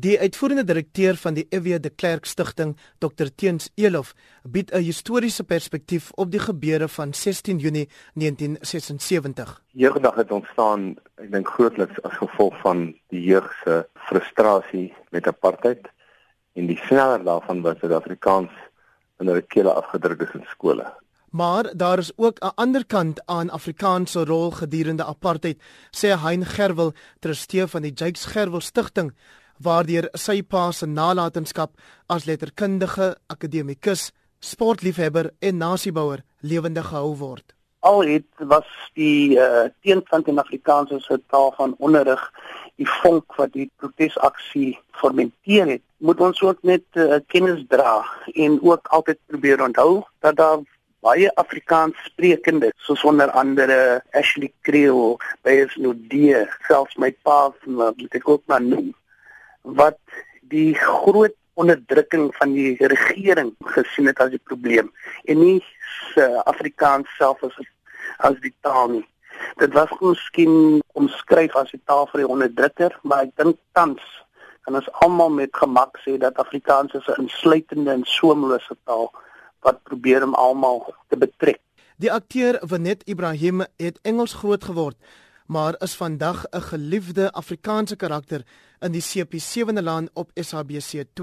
Die uitvoerende direkteur van die EW de Klerk Stichting, Dr Teens Elof, bied 'n historiese perspektief op die gebeure van 16 Junie 1976. Jeugdag het ontstaan, ek dink grootliks as gevolg van die jeug se frustrasie met apartheid en die sneller daarvan wat Suid-Afrikaans in hulle kele afgedruk is in skole. Maar daar is ook 'n ander kant aan Afrikaans se rol gedurende apartheid, sê Hein Gerwel, trustee van die Jakes Gerwel Stichting waardeur sy pa se nalatenskap as letterkundige, akademikus, sportliefhebber en nasiebouer lewendig gehou word. Al het was die uh, teenkant in Afrikaans as 'n taal van onderrig die vonk wat die protesaksie formenteer het, moet ons ook net uh, kennis dra en ook altyd probeer onthou dat daar baie Afrikaans sprekende soos onder andere Ashley Creel, Beyers Nudie, selfs my pa, moet ek ook maar noem wat die groot onderdrukking van die regering gesien het as die probleem en nie uh, Afrikaans self as as die taal nie. Dit was miskien omskryf as die taal vir die onderdrukker, maar ek dink tans kan ons almal met gemak sê dat Afrikaans 'n insluitende en soemlose taal wat probeer om almal te betrek. Die akteur Vanet Ibrahim het Engels groot geword maar is vandag 'n geliefde Afrikaanse karakter in die CP7de land op SABC2.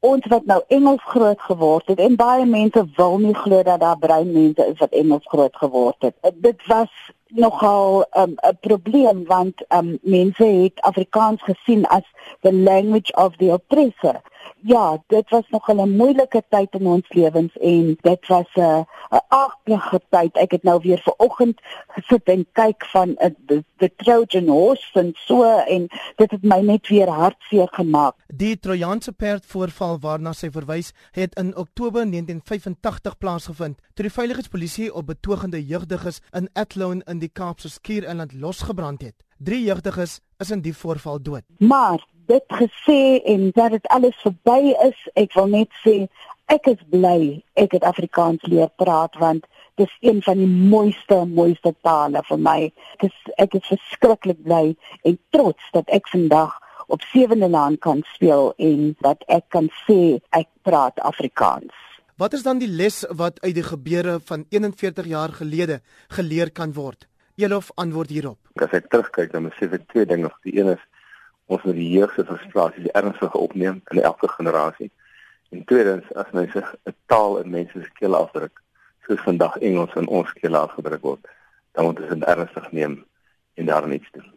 Ons wat nou Engels groot geword het en baie mense wil nie glo dat daar brein mense is wat Engels groot geword het. Dit was nogal um, 'n um, probleem want um, mense het Afrikaans gesien as the language of the oppressor ja, dit was nog 'n moeilike tyd in ons lewens en dit was 'n 'n aardige tyd. Ek het nou weer ver oggend gesit en kyk van the, the Trojan Horse en so en dit het my net weer hartseer gemaak. Die Trojaanse perd voorval waarna sy verwys, het in Oktober 1985 plaasgevind toe die veiligheidspolisie op betogende jeugdiges in Athlone in die Kaapse Skiereiland losgebrand het. Drie jeugdiges is in die voorval dood. Maar dit gesê en dat dit alles verby is, ek wil net sê ek is bly ek het Afrikaans leer praat want dit is een van die mooiste mooiste tale vir my. Ek is ek is verskriklik bly en trots dat ek vandag op sewende land kan speel en dat ek kan sê ek praat Afrikaans. Wat is dan die les wat uit die gebeure van 41 jaar gelede geleer kan word? Elof antwoord hierop. As ek terugkyk, dan moet ek sê twee dinge. Die een is ons moet die jeug se frustrasies ernstig opneem in elke generasie. En tweedens, as mense 'n taal in mense se kele afdruk, soos vandag Engels in ons kele afgedruk word, dan moet ons dit ernstig neem en daarin iets doen.